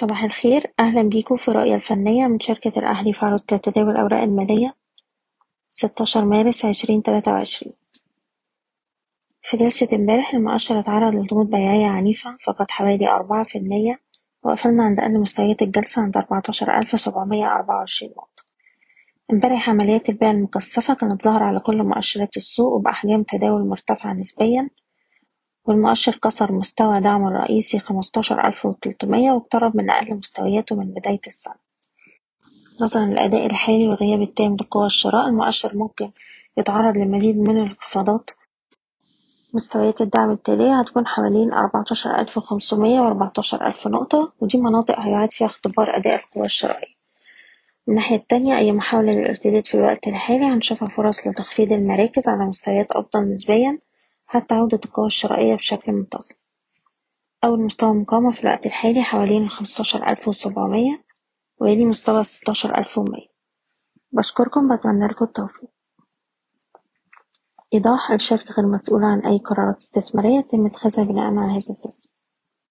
صباح الخير. أهلا بيكم في رؤية الفنية من شركة الأهلي في عروض تداول الأوراق المالية ستاشر مارس عشرين تلاتة وعشرين. في جلسة امبارح المؤشر اتعرض لضغوط بيعية عنيفة فقد حوالي أربعة في المية وقفلنا عند أقل مستويات الجلسة عند أربعتاشر ألف سبعمية أربعة وعشرين نقطة. امبارح عمليات البيع المكثفة كانت ظاهرة على كل مؤشرات السوق وبأحجام تداول مرتفعة نسبيا والمؤشر كسر مستوى دعمه الرئيسي خمستاشر ألف وتلتمية واقترب من أقل مستوياته من بداية السنة. نظرا للأداء الحالي والغياب التام لقوى الشراء المؤشر ممكن يتعرض لمزيد من الانخفاضات. مستويات الدعم التالية هتكون حوالين أربعتاشر ألف وخمسمية وأربعتاشر ألف نقطة ودي مناطق هيعاد فيها اختبار أداء القوى الشرائية. من الناحية التانية أي محاولة للارتداد في الوقت الحالي هنشوفها فرص لتخفيض المراكز على مستويات أفضل نسبيا. حتى عودة القوى الشرائية بشكل منتظم. أول مستوى مقاومة في الوقت الحالي حوالين خمستاشر ألف وسبعمية ويلي مستوى ستاشر ألف ومية. بشكركم بتمنى التوفيق. إيضاح: الشركة غير مسؤولة عن أي قرارات استثمارية يتم اتخاذها بناءً على هذا التسجيل